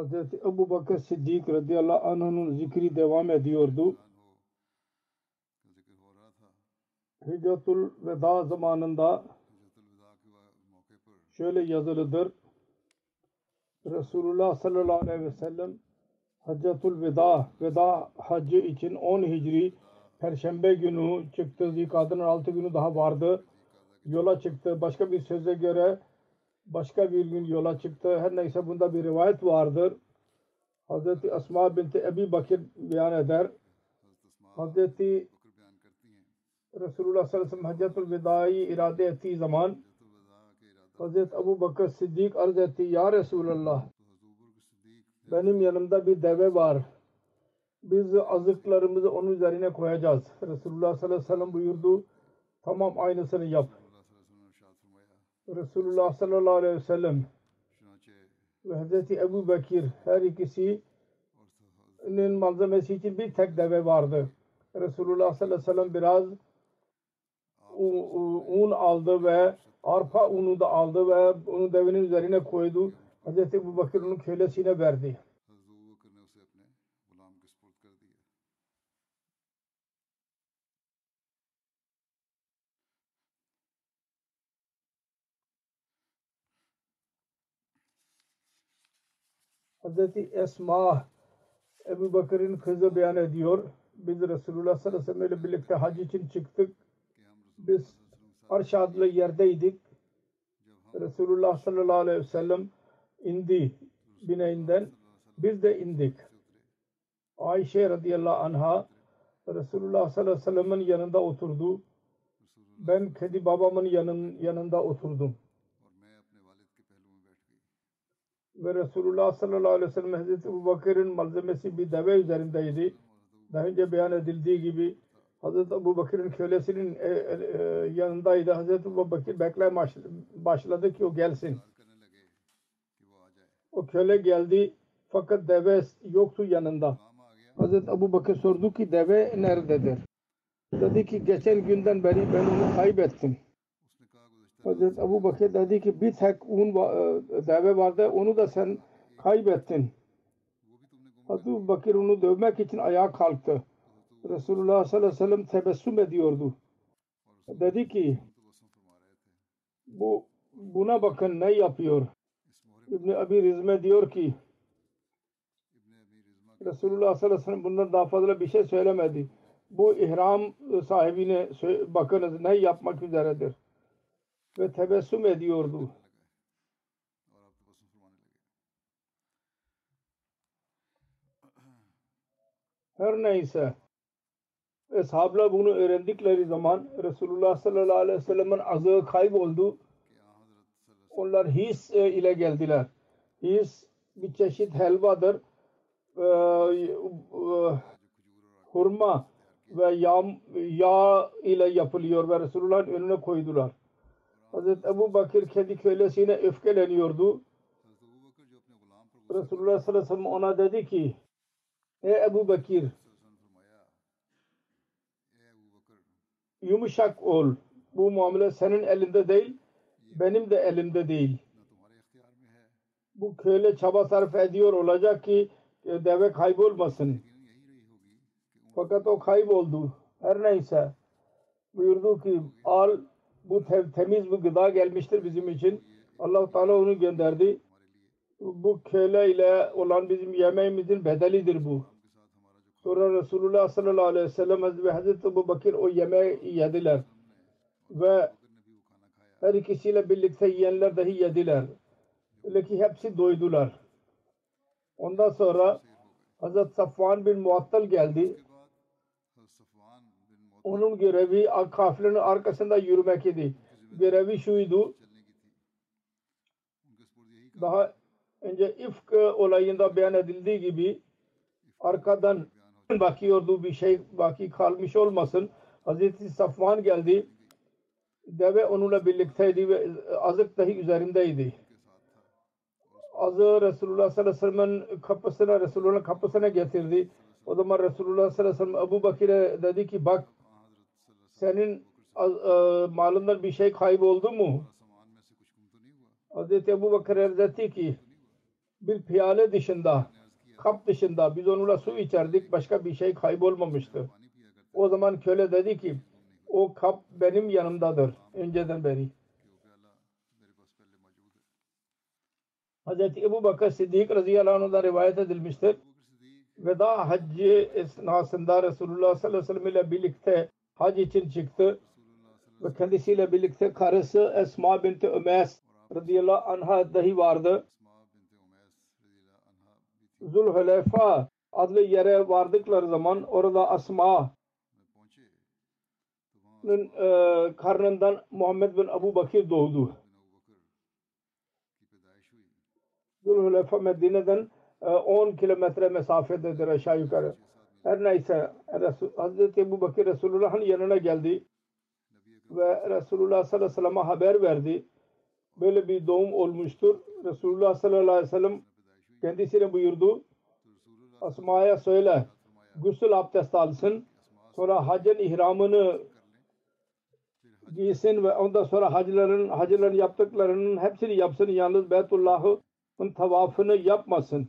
Hazreti Ebu Bakır Siddik radıyallahu anh'ın zikri devam ediyordu. Hicretul Veda zamanında şöyle yazılıdır. Resulullah sallallahu aleyhi ve sellem Haccatul Veda, Veda Haccı için 10 Hicri Perşembe günü çıktı. Zikad'ın 6 günü daha vardı. Yola çıktı. Başka bir söze göre başka bir gün yola çıktı. Her neyse bunda bir rivayet vardır. Hazreti Asma binti Ebi Bakir beyan eder. Hazreti Resulullah sallallahu aleyhi ve sellem Haccatul Veda'yı irade ettiği zaman Hazreti Ebu Bakır Siddik arz etti. Ya Resulallah benim yanımda bir deve var. Biz azıklarımızı onun üzerine koyacağız. Resulullah sallallahu aleyhi ve sellem buyurdu. Tamam aynısını yap. Resulullah sallallahu aleyhi ve sellem ve Hazreti Ebu Bekir her ikisinin malzemesi için bir tek deve vardı. Resulullah sallallahu aleyhi ve sellem biraz un aldı ve arpa unu da aldı ve onu devenin üzerine koydu. Hazreti Ebu Bekir onun kölesine verdi. Hazreti Esma Ebu Bakır'ın kızı beyan ediyor. Biz Resulullah sallallahu aleyhi ve sellem ile birlikte hac için çıktık. Biz Arş adlı yerdeydik. Resulullah sallallahu aleyhi ve sellem indi bineğinden. Biz de indik. Ayşe radıyallahu anha Resulullah sallallahu aleyhi ve sellem'in yanında oturdu. Ben kedi babamın yanın, yanında oturdum. Ve Resulullah sallallahu aleyhi ve sellem Hazreti Ebu Bakır'ın malzemesi bir deve üzerindeydi. Daha önce beyan edildiği gibi Hazreti Ebu Bakır'ın kölesinin e, e, yanındaydı. Hazreti Ebu Bakır beklemeye başladı ki o gelsin. O köle geldi fakat deve yoktu yanında. Hazreti Ebu Bakır sordu ki deve nerededir? Dedi ki geçen günden beri ben onu kaybettim. Hazreti Ebu Bakır dedi ki bir tek un deve vardı onu da sen kaybettin. Hazreti Ebu Bakır onu dövmek için ayağa kalktı. Resulullah sallallahu aleyhi ve sellem tebessüm ediyordu. Dedi ki bu buna bakın ne yapıyor. İbni Abi Rizme diyor ki Resulullah sallallahu aleyhi ve sellem bundan daha fazla bir şey söylemedi. Bu ihram sahibine bakınız ne yapmak üzeredir ve tebessüm ediyordu. Her neyse Eshablar bunu öğrendikleri zaman Resulullah sallallahu aleyhi ve sellem'in azığı kayboldu. Onlar his ile geldiler. His bir çeşit helvadır. Hurma ve yağ ile yapılıyor ve Resulullah'ın önüne koydular. Hazreti Ebu Bakır kendi kölesine öfkeleniyordu. Resulullah sallallahu aleyhi ve sellem ona dedi ki Ey Ebu Bakir yumuşak ol. Bu muamele senin elinde değil, benim de elimde değil. Bu köle çaba sarf ediyor olacak ki e, deve kaybolmasın. Fakat o kayboldu. Her neyse buyurdu ki al bu te- temiz bir gıda gelmiştir bizim için. allah Teala onu gönderdi. Bu köle ile olan bizim yemeğimizin bedelidir bu. Sonra Resulullah sallallahu aleyhi ve sellem ve Hazreti Ebu Bakir o yemeği yediler. Ve her ikisiyle birlikte yiyenler dahi yediler. Lakin hepsi doydular. Ondan sonra Hazreti Safvan bin Muattal geldi. Onun görevi kafilenin arkasında yürümek idi. Görevi şuydu. Daha önce ifk olayında beyan edildiği gibi arkadan bakıyordu bir şey baki kalmış olmasın. Hazreti Safvan geldi. Deve onunla birlikteydi ve azık dahi üzerindeydi. Azı Resulullah sallallahu aleyhi ve sellem'in kapısına Resulullah'ın kapısına getirdi. O zaman Resulullah sallallahu aleyhi ve sellem Ebu Bakir'e dedi ki bak senin e, malından bir şey kayboldu mu? Hazreti Ebu Bakır arz etti ki bir piyale dışında kap dışında biz onunla su içerdik başka bir şey kaybolmamıştı. O zaman köle dedi ki o kap benim yanımdadır önceden beri. Hazreti Ebu Bakır Siddik radıyallahu anh'dan rivayet edilmiştir. Veda haccı esnasında Resulullah sallallahu aleyhi ve sellem ile birlikte hac için çıktı ve kendisiyle birlikte karısı Esma binti Ömes radıyallahu anh'a dahi vardı. Zulhuleyfa adlı yere vardıkları zaman orada Asma'nın e, karnından Muhammed bin Abu Bakir doğdu. Zulhuleyfa Medine'den e, 10 kilometre mesafededir aşağı yukarı. Her neyse Hazreti Ebu Bakir Resulullah'ın yanına geldi ve Resulullah sallallahu aleyhi ve sellem'e haber verdi. Böyle bir doğum olmuştur. Resulullah sallallahu aleyhi ve sellem kendisine buyurdu. Asma'ya söyle gusül abdest alsın. Sonra hacın ihramını giysin ve ondan sonra hacıların hacıların yaptıklarının hepsini yapsın. Yalnız Beytullah'ın tavafını yapmasın.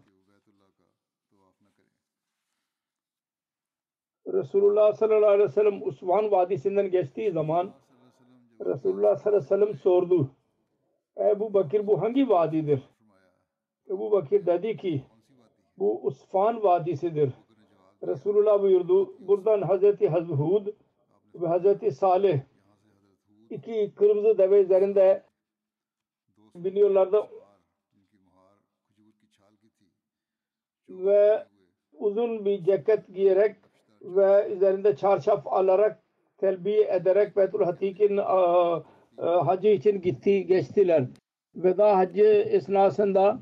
Resulullah sallallahu aleyhi ve sellem Usman Vadisi'nden geçtiği zaman Resulullah sallallahu aleyhi ve sellem sordu. Ebu Bakir bu hangi vadidir? Ebu Bakir dedi ki bu Usfan Vadisi'dir. Resulullah buyurdu. Buradan Hazreti Hud ve Hazreti Salih iki kırmızı deve üzerinde biniyorlardı ve uzun bir ceket giyerek ve üzerinde çarşaf alarak telbiye ederek Beytül Hatik'in hacı için gitti geçtiler. Veda hacı esnasında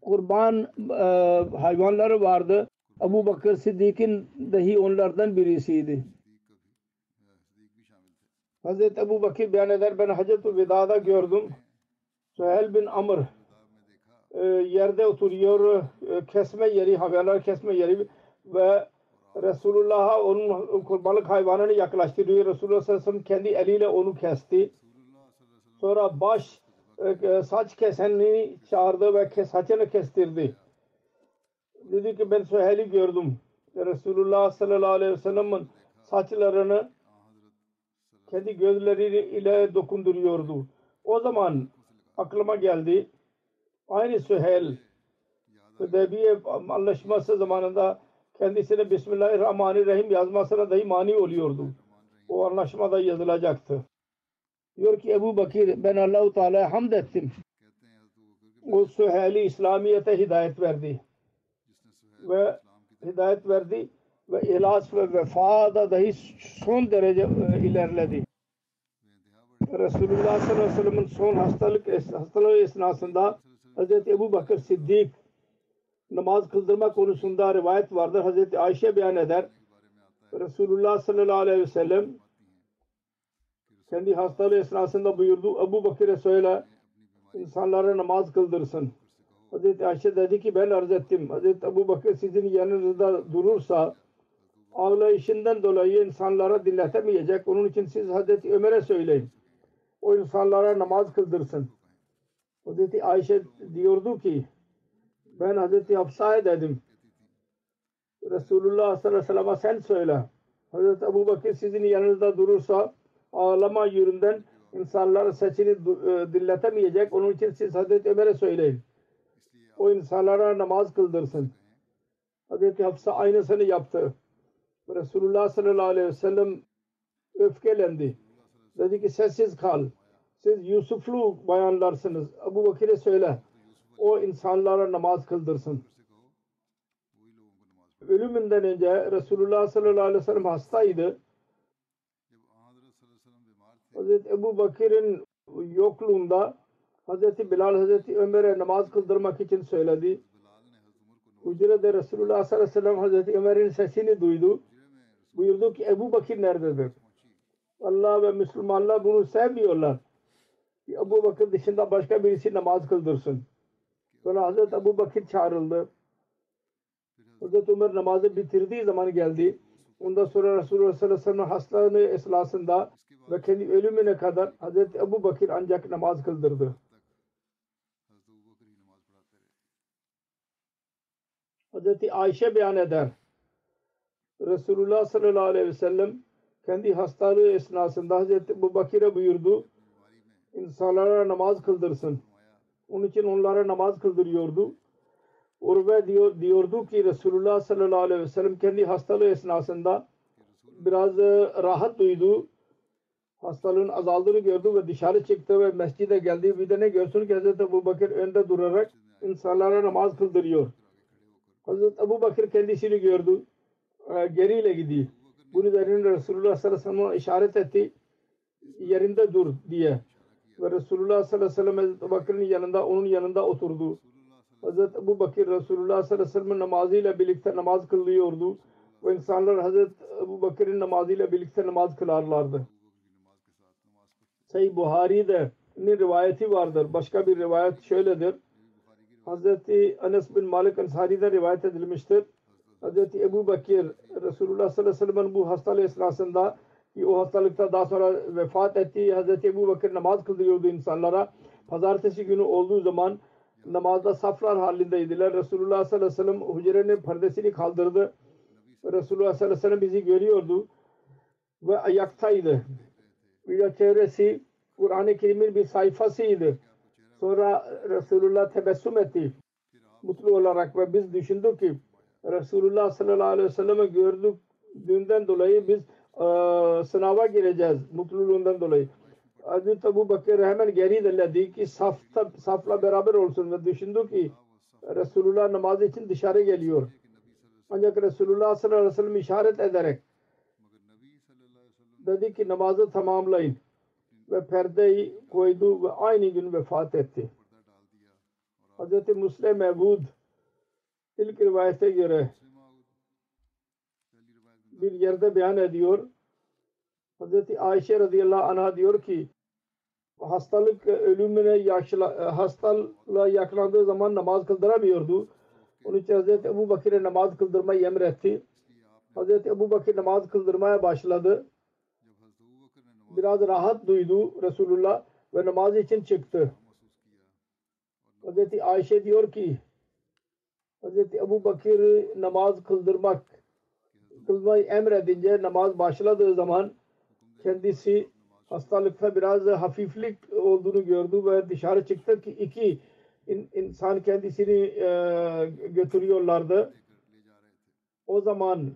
kurban e, hayvanları vardı. Abu Bakır Siddiq'in dahi onlardan birisiydi. Hazreti Ebu Bakir beyan eder ben Hacet-ül Veda'da gördüm. Süheyl bin Amr e, yerde oturuyor e, kesme yeri hayvanlar kesme yeri ve Resulullah'a onun kurbanlık hayvanını yaklaştırıyor. Resulullah sallallahu aleyhi ve sellem kendi eliyle onu kesti. Sonra baş e, saç keseni çağırdı ve saçını kestirdi. Dedi ki ben Süheyl'i gördüm. Resulullah sallallahu aleyhi ve sellem'in saçlarını kendi gözleriyle dokunduruyordu. O zaman aklıma geldi. Aynı Süheyl Hüdebiye anlaşması zamanında kendisine Bismillahirrahmanirrahim yazmasına dahi mani oluyordu. O anlaşmada yazılacaktı. Diyor ki Ebu Bakir ben Allahu Teala'ya hamd ettim. O Süheyl'i İslamiyet'e hidayet verdi. Ve hidayet verdi ve ihlas ve vefada dahi son derece e, ilerledi. Resulullah sallallahu aleyhi ve sellem'in son hastalık hastalığı esnasında Hz. Ebu Bakır Siddik namaz kıldırma konusunda rivayet vardır. Hazreti Ayşe beyan eder. Resulullah sallallahu aleyhi ve sellem kendi hastalığı esnasında buyurdu. Ebu Bakır'e söyle insanlara namaz kıldırsın. Hazreti Ayşe dedi ki ben arz ettim. Hazreti Ebu Bakır sizin yanınızda durursa ağlayışından dolayı insanlara dinletemeyecek. Onun için siz Hazreti Ömer'e söyleyin. O insanlara namaz kıldırsın. Hazreti Ayşe diyordu ki ben Hazreti Hafsa'ya dedim. Resulullah sallallahu aleyhi ve sellem'e sen söyle. Hazreti Ebu Bakır sizin yanınızda durursa ağlama yönünden insanlar du- e, dinletemeyecek. Onun için siz Hazreti Ömer'e söyleyin. O insanlara namaz kıldırsın. Hazreti Hafsa aynısını yaptı. Resulullah sallallahu aleyhi ve sellem öfkelendi. Dedi ki sessiz kal. Siz Yusuflu bayanlarsınız. Ebu Bakır'e söyle. O insanlara namaz kıldırsın. Ölümünden önce Resulullah sallallahu aleyhi ve sellem hastaydı. Hazreti Ebu Bakır'ın yokluğunda Hazreti Bilal Hazreti Ömer'e namaz kıldırmak için söyledi. Hücrede Resulullah sallallahu aleyhi ve sellem Hazreti Ömer'in sesini duydu. Buyurdu ki Ebu Bakır nerededir? Allah ve Müslümanlar bunu sevmiyorlar. Ebu Bakır dışında başka birisi namaz kıldırsın. Sonra Hazreti Ebu Bakır çağrıldı. Hazreti Ömer namazı bitirdiği zaman geldi. Ondan sonra Resulullah sallallahu aleyhi ve sellem hastalığı esnasında ve kendi ölümüne kadar Hazreti Ebu Bakır ancak namaz kıldırdı. Hazreti Ayşe beyan eder. Resulullah sallallahu aleyhi ve sellem kendi hastalığı esnasında Hazreti Ebu Bakır'a buyurdu. İnsanlara namaz kıldırsın. Onun için onlara namaz kıldırıyordu. Urve diyor, diyordu ki Resulullah sallallahu aleyhi ve sellem kendi hastalığı esnasında biraz e, rahat duydu. Hastalığın azaldığını gördü ve dışarı çıktı ve mescide geldi. Bir de ne görsün ki Hazreti Ebu Bakır önde durarak insanlara namaz kıldırıyor. Hazreti Ebu Bakır kendisini gördü. E, geriyle gidiyor. Bunun üzerine Resulullah sallallahu aleyhi ve sellem işaret etti. Yerinde dur diye. Ve Resulullah sallallahu aleyhi ve sellem Bakır'ın yanında onun yanında oturdu. Hazreti Ebu Bakır Resulullah sallallahu aleyhi ve sellem namazıyla birlikte namaz kılıyordu. Ve insanlar Hazreti Ebu Bakır'ın namazıyla birlikte namaz kılarlardı. Sahih Buhari'de bir rivayeti vardır. Başka bir rivayet şöyledir. Hazreti Enes bin Malik Ansari'den rivayet edilmiştir. Hazreti Ebu Bakır Resulullah sallallahu aleyhi ve sellem'in bu hastalığı esnasında o hastalıkta daha sonra vefat etti. Hazreti Ebu Bakır namaz kıldırıyordu insanlara. Pazartesi günü olduğu zaman namazda saflar halindeydiler. Resulullah sallallahu aleyhi ve sellem hücrenin perdesini kaldırdı. Resulullah sallallahu aleyhi ve sellem bizi görüyordu ve ayaktaydı. Bir çevresi Kur'an-ı Kerim'in bir sayfasıydı. Sonra Resulullah tebessüm etti. Mutlu olarak ve biz düşündük ki Resulullah sallallahu aleyhi ve sellem'i gördüğünden dolayı biz sınava gireceğiz mutluluğundan dolayı. Hazreti Ebu Bakır hemen geri deledi ki safta, safla beraber olsun ve düşündü ki Resulullah namaz için dışarı geliyor. Ancak Resulullah sallallahu aleyhi ve sellem işaret ederek dedi ki namazı tamamlayın ve perdeyi koydu ve aynı gün vefat etti. Hz. Muslim Mevud ilk rivayete göre bir yerde beyan ediyor. Hz. Ayşe radıyallahu anh'a diyor ki hastalık ölümüne yaşla, hastalığa yakalandığı zaman namaz kıldıramıyordu. Onun için Hz. Ebu Bakır'e namaz kıldırmayı emretti. Hz. Ebu Bakır namaz kıldırmaya başladı. Biraz rahat duydu Resulullah ve namaz için çıktı. Hz. Ayşe diyor ki Hz. Ebu Bakır namaz kıldırmak kılmayı emredince namaz başladığı zaman kendisi hastalıkta biraz hafiflik olduğunu gördü ve dışarı çıktı ki iki in, insan kendisini e, götürüyorlardı. O zaman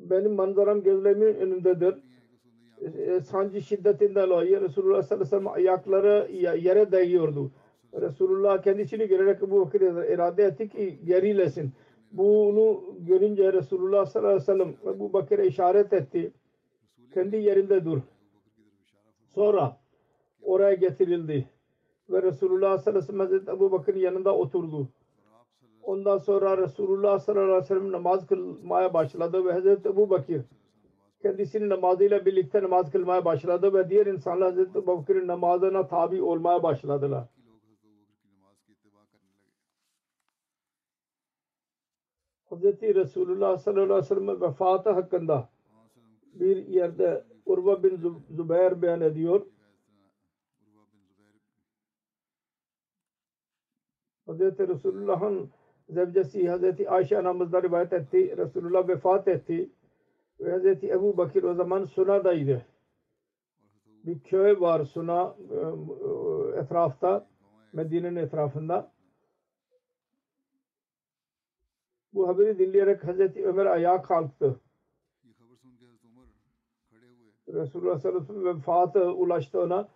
benim manzaram gözlerimin önündedir. E, sancı şiddetinden dolayı Resulullah sallallahu aleyhi ve sellem ayakları yere değiyordu. Resulullah kendisini görerek bu vakit irade etti ki gerilesin. Bunu görünce Resulullah sallallahu aleyhi ve sellem bu Bakır'a işaret etti. Kendi yerinde dur. Sonra oraya getirildi. Ve Resulullah sallallahu aleyhi ve sellem Ebu Bakır'ın yanında oturdu. Ondan sonra Resulullah sallallahu aleyhi ve sellem namaz kılmaya başladı ve Hazreti Ebu Bakır kendisinin namazıyla birlikte namaz kılmaya başladı ve diğer insanlar Hazreti Ebu Bakır'ın namazına tabi olmaya başladılar. Hazreti Resulullah sallallahu aleyhi ve sellem'in vefatı hakkında bir yerde Urva bin Zü- Zübeyir beyan ediyor. Hazreti Resulullah'ın zevcesi Hazreti Ayşe anamızda rivayet etti. Resulullah vefat etti. Ve Hazreti Ebu Bakir o zaman Suna'daydı. Bir köy var Suna e, e, etrafta. Medine'nin etrafında. Bu haberi dinleyerek Hazreti Ömer ayağa kalktı. Resulullah sallallahu aleyhi ve sellem vefatı ulaştı ona.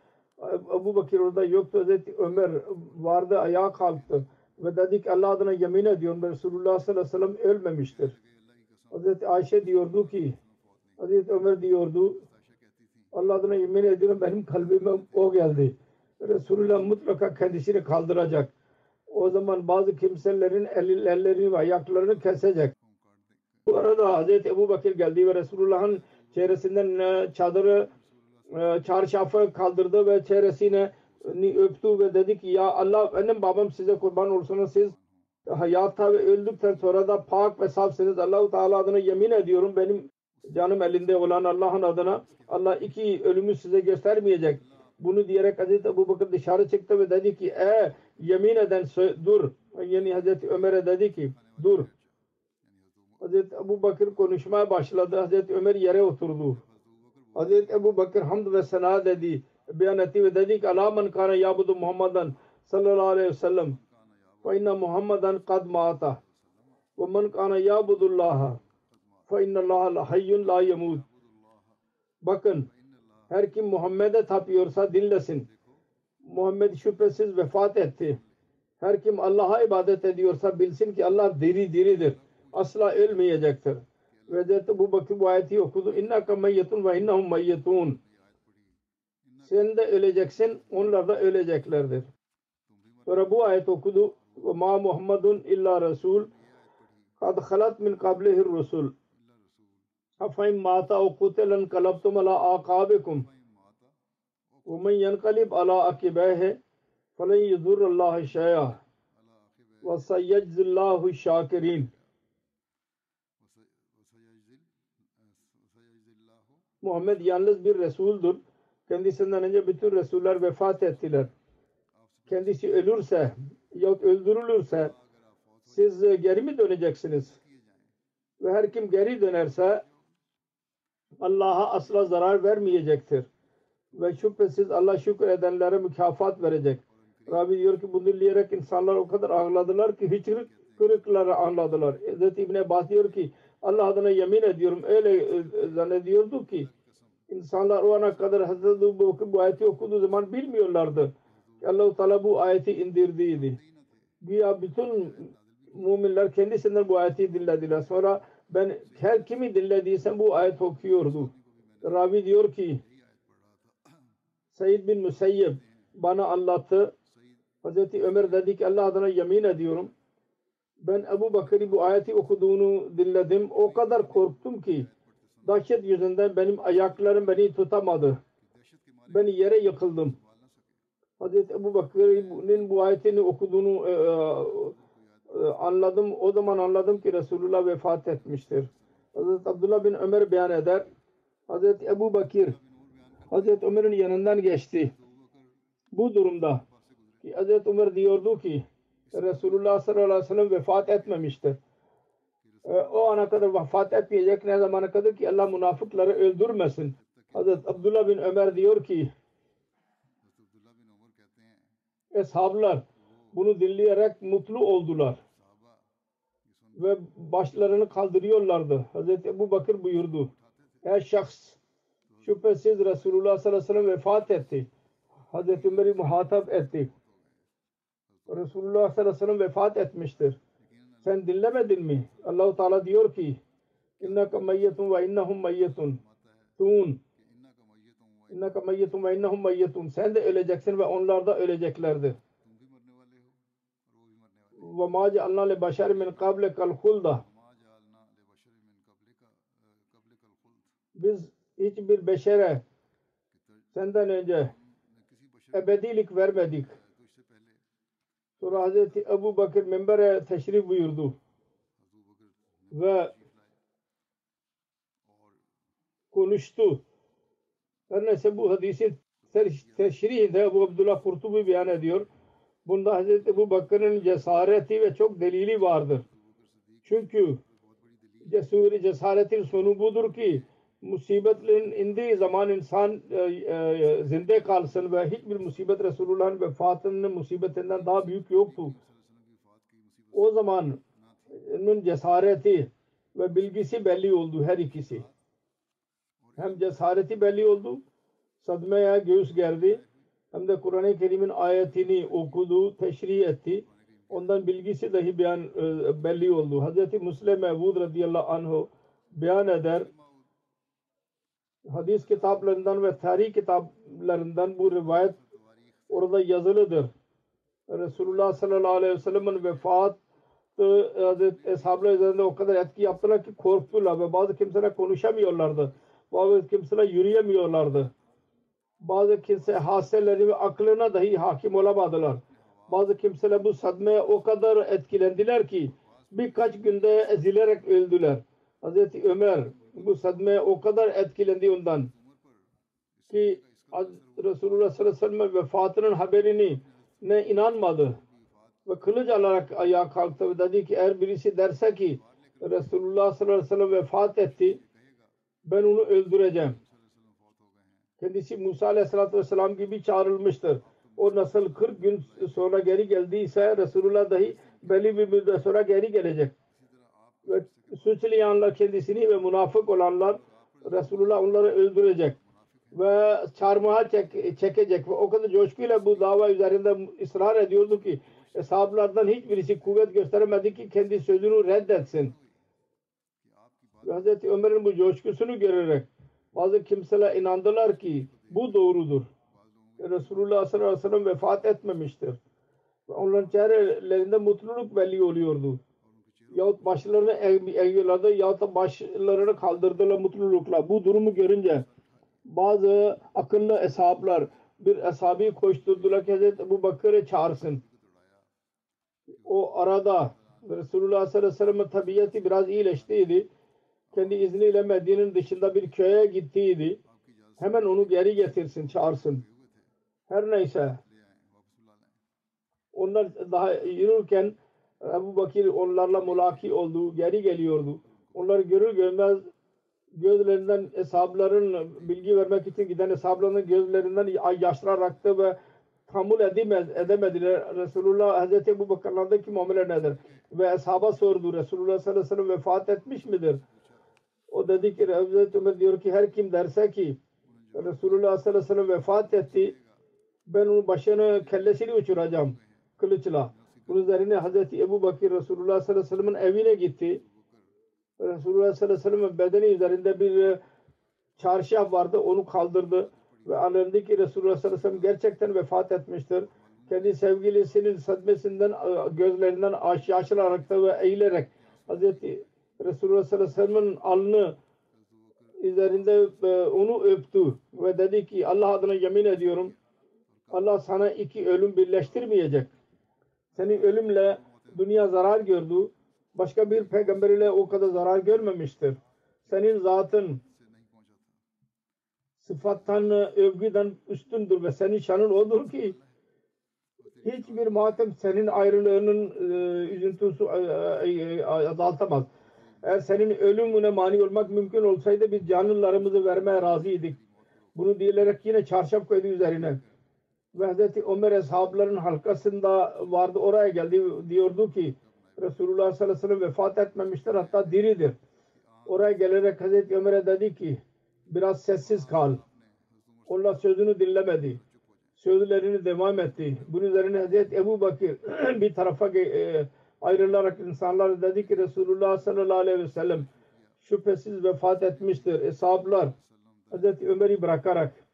Abu Bakir orada yoktu. Hazreti Ömer vardı ayağa kalktı. Ve dedik Allah adına yemin ediyorum Resulullah sallallahu aleyhi ve sellem ölmemiştir. Hazreti Ayşe diyordu ki Hazreti Ömer diyordu Allah adına yemin ediyorum benim kalbime o geldi. Resulullah mutlaka kendisini kaldıracak. O zaman bazı kimselerin el- ellerini ve ayaklarını kesecek. Bu arada Hazreti Ebu Bakir geldi ve Resulullah'ın çehresinden e, çadırı e, çarşafı kaldırdı ve çehresine ni öptü ve dedi ki ya Allah benim babam size kurban olsun siz hayatta ve öldükten sonra da pak ve safsınız. Allah-u Teala adına yemin ediyorum benim canım elinde olan Allah'ın adına Allah iki ölümü size göstermeyecek. Bunu diyerek Hazreti Ebu Bakır dışarı çıktı ve dedi ki e yemin eden dur. Yani Hazreti Ömer'e dedi ki dur. Hazreti Ebu Bakır konuşmaya başladı. Hazreti Ömer yere oturdu. Hazreti Ebu Bakır hamd ve sena dedi. Beyan etti ve dedi ki Allah man kana yabudu Muhammadan sallallahu aleyhi ve sellem fe inne Muhammadan kad mata ve man kana yabudullaha fe inne Allah la hayyun la yemut bakın her kim Muhammed'e tapıyorsa dinlesin. Muhammed şüphesiz vefat etti. Her kim Allah'a ibadet ediyorsa bilsin ki Allah diri diridir. Asla ölmeyecektir. Ve Hazreti bu Bakır bu ayeti okudu. İnnaka meyyetun ve innahum meyyetun. Sen de öleceksin, onlar da öleceklerdir. Sonra bu ayet okudu. Ve ma Muhammedun illa Resul. Kad halat min kablihir Resul. Afaim mata o kutelen kalabtum ala akabikum. ومن ينقلب على عقبيه فلن يضر الله شيئا وسيجزي الله الشاكرين Muhammed yalnız bir Resul'dur. Kendisinden önce bütün Resuller vefat ettiler. Kendisi ölürse yahut öldürülürse siz geri mi döneceksiniz? Ve her kim geri dönerse Allah'a asla zarar vermeyecektir. Ve şüphesiz Allah şükredenlere mükafat verecek. Rabi diyor ki bunu dinleyerek insanlar o kadar ağladılar ki hiç kırıkları ağladılar. Hz. İbn Abbas diyor ki Allah adına yemin ediyorum öyle e, zannediyordu ki insanlar o ana kadar Bakır bu ayeti okuduğu zaman bilmiyorlardı. Allah-u Teala bu ayeti indirdiğiydi. Güya bütün müminler kendisinden bu ayeti dinlediler. Sonra ben her kimi dinlediysem bu ayet okuyordu. Ravi diyor ki Said bin Musayyib bana anlattı. Hazreti Ömer dedi ki Allah adına yemin ediyorum. Ben Ebu Bakır'ı bu ayeti okuduğunu dinledim. O kadar korktum ki dehşet yüzünden benim ayaklarım beni tutamadı. Ben yere yıkıldım. Hazreti Ebu Bakır'ın bu ayetini okuduğunu e, e, anladım. O zaman anladım ki Resulullah vefat etmiştir. Hazreti Abdullah bin Ömer beyan eder. Hazreti Ebu Bakir Hazreti Ömer'in yanından geçti. Bu durumda ki Hazreti Ömer diyordu ki Resulullah sallallahu aleyhi ve sellem vefat etmemiştir. E, o ana kadar vefat etmeyecek ne zamana kadar ki Allah münafıkları öldürmesin. Hazreti Abdullah bin Ömer diyor ki Eshablar bunu dinleyerek mutlu oldular. Ve başlarını kaldırıyorlardı. Hazreti Ebu Bakır buyurdu. Her şahs şüphesiz Resulullah sallallahu aleyhi ve sellem vefat etti. Hazreti Ömer'i muhatap etti. Resulullah sallallahu aleyhi ve sellem vefat etmiştir. Sen dinlemedin mi? Allahu Teala diyor ki innaka meyyetun ve innahum meyyetun. Tun. İnnaka meyyetun ve innahum meyyetun. Sen de öleceksin ve onlar da öleceklerdir. Ve ma cealna le beşer min kablikal hulda. Biz hiçbir beşere senden önce ebedilik vermedik. Sonra Hazreti Ebu Bakır minbere teşrif buyurdu. ve konuştu. Her neyse bu hadisin teşrihinde bu Abdullah Kurtubi beyan ediyor. Bunda Hazreti Ebu Bakır'ın cesareti ve çok delili vardır. Çünkü cesur cesaretin sonu budur ki musibetlerin indiği zaman insan e, e, zinde kalsın ve hiçbir musibet Resulullah'ın vefatının musibetinden daha büyük yoktu. O zaman onun cesareti ve bilgisi belli oldu her ikisi. Hem cesareti belli oldu, sadmaya göğüs gerdi, hem de Kur'an-ı Kerim'in ayetini okudu, teşrih etti. Ondan bilgisi dahi beyan e, belli oldu. Hazreti Müslim Mevud radıyallahu anh beyan eder. Hadis kitaplarından ve tarih kitaplarından bu rivayet orada yazılıdır. Resulullah sallallahu aleyhi ve sellem'in vefat Hazreti üzerinde o kadar etki yaptılar ki korktular ve bazı kimseler konuşamıyorlardı. Bazı kimseler yürüyemiyorlardı. Bazı kimse haseleri ve aklına dahi hakim olamadılar. Bazı kimseler bu sadmeye o kadar etkilendiler ki birkaç günde ezilerek öldüler. Hazreti Ömer bu sadmeye o kadar etkilendi ondan ki Resulullah sallallahu aleyhi ve sellem vefatının haberini ne inanmadı ve kılıç alarak ayağa kalktı ve dedi ki eğer birisi derse ki Resulullah sallallahu aleyhi ve sellem vefat etti ben onu öldüreceğim. Kendisi Musa aleyhissalatü vesselam gibi çağrılmıştır. O nasıl 40 gün sonra geri geldiyse Resulullah dahi belli bir müddet sonra geri gelecek. Ve suçlayanlar kendisini ve münafık olanlar Resulullah onları öldürecek ve çarmıha çek, çekecek ve o kadar coşkuyla bu dava üzerinde ısrar ediyordu ki sahabelerden hiçbirisi kuvvet gösteremedi ki kendi sözünü reddetsin. Ve Hazreti Ömer'in bu coşkusunu görerek bazı kimseler inandılar ki bu doğrudur. Resulullah sallallahu aleyhi ve sellem vefat etmemiştir. Onların çehrelerinde mutluluk belli oluyordu. Yahut başlarını eğiyorlardı yahut da başlarını kaldırdılar mutlulukla. Bu durumu görünce bazı akıllı hesaplar bir ashabi koşturdular ki Hazreti Ebu Bakır'ı çağırsın. O arada Resulullah sallallahu aleyhi ve sellem'in biraz iyileştiydi. Kendi izniyle Medine'nin dışında bir köye gittiydi. Hemen onu geri getirsin, çağırsın. Her neyse. Onlar daha yürürken Ebu Bakir onlarla mulaki oldu, geri geliyordu. Onları görür görmez gözlerinden hesapların bilgi vermek için giden hesapların gözlerinden yaşlar aktı ve tahammül edemez, edemediler. Resulullah Hazreti Ebu Bakır'lardaki muamele nedir? Ve ashaba sordu. Resulullah sallallahu aleyhi ve sellem vefat etmiş midir? O dedi ki Hazreti Ömer diyor ki her kim derse ki Resulullah sallallahu aleyhi ve sellem vefat etti ben onun başını kellesini uçuracağım kılıçla. Bunun üzerine Hazreti Ebu Bakir Resulullah sallallahu aleyhi ve sellem'in evine gitti. Resulullah sallallahu aleyhi ve sellem'in bedeni üzerinde bir çarşaf vardı. Onu kaldırdı ve anladı ki Resulullah sallallahu aleyhi ve sellem gerçekten vefat etmiştir. Kendi sevgilisinin sadmesinden gözlerinden yaşlanarak ve eğilerek Hazreti Resulullah sallallahu aleyhi ve sellem'in alnı üzerinde onu öptü ve dedi ki Allah adına yemin ediyorum Allah sana iki ölüm birleştirmeyecek. Senin ölümle dünya zarar gördü. Başka bir peygamber ile o kadar zarar görmemiştir. Senin zatın sıfattan, övgüden üstündür ve senin şanın odur ki hiçbir matem senin ayrılığının e, üzüntüsü e, e, azaltamaz. Eğer senin ölümüne mani olmak mümkün olsaydı biz canlılarımızı vermeye razıydık. Bunu diyerek yine çarşaf koydu üzerine. Ve Hazreti Ömer ashabların halkasında vardı oraya geldi diyordu ki Resulullah sallallahu aleyhi ve sellem vefat etmemiştir hatta diridir. Oraya gelerek Hazreti Ömer'e dedi ki biraz sessiz kal. Onlar sözünü dinlemedi. Sözlerini devam etti. Bunun üzerine Hazreti Ebu Bakir bir tarafa e, ayrılarak insanlar dedi ki Resulullah sallallahu aleyhi ve sellem şüphesiz vefat etmiştir. Eshablar Hazreti Ömer'i bırakarak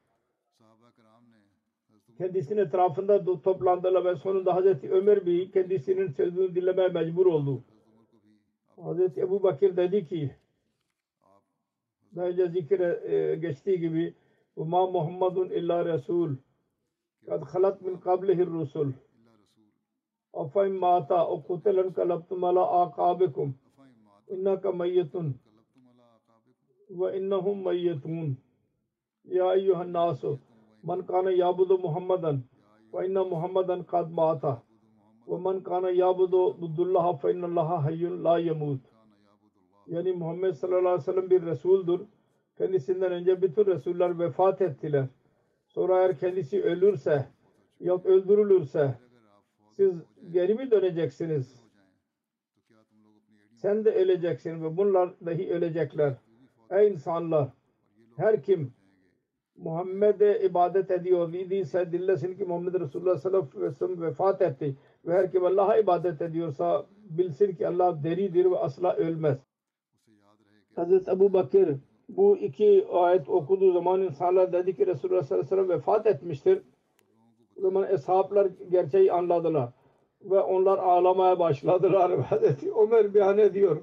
kendisinin etrafında toplandılar ve sonunda Hazreti Ömer bir kendisinin sözünü dinlemeye mecbur oldu. Hazreti Ebu Bakir dedi ki daha önce zikre geçtiği gibi وَمَا مُحَمَّدٌ اِلَّا رَسُولٌ قَدْ خَلَتْ مِنْ قَبْلِهِ الرُّسُلُ اَفَاِمْ مَاتَا اَوْ قُتِلًا قَلَبْتُمْ عَلَى آقَابِكُمْ اِنَّكَ مَيِّتٌ وَاِنَّهُمْ مَيِّتُونَ يَا اَيُّهَا النَّاسُ man kana yabudu muhammadan ve inna muhammadan kad mata ve man kana yabudu abdullah fe innallaha hayyun la yamut yani Muhammed sallallahu aleyhi ve sellem bir Resul'dur. Kendisinden önce bütün Resuller vefat ettiler. Sonra eğer kendisi ölürse ya öldürülürse siz geri mi döneceksiniz? Sen de öleceksin ve bunlar dahi ölecekler. Ey insanlar! Her kim Muhammed'e ibadet ediyor idiyse dinlesin ki Muhammed Resulullah sallallahu aleyhi ve sellem vefat etti. Ve her kim Allah'a ibadet ediyorsa bilsin ki Allah deridir ve asla ölmez. Hazreti Ebu Bakır bu iki ayet okuduğu zaman insanlar dedi ki Resulullah sallallahu aleyhi ve sellem vefat etmiştir. O zaman eshablar gerçeği anladılar. Ve onlar ağlamaya başladılar. Hazreti Ömer beyan ediyor.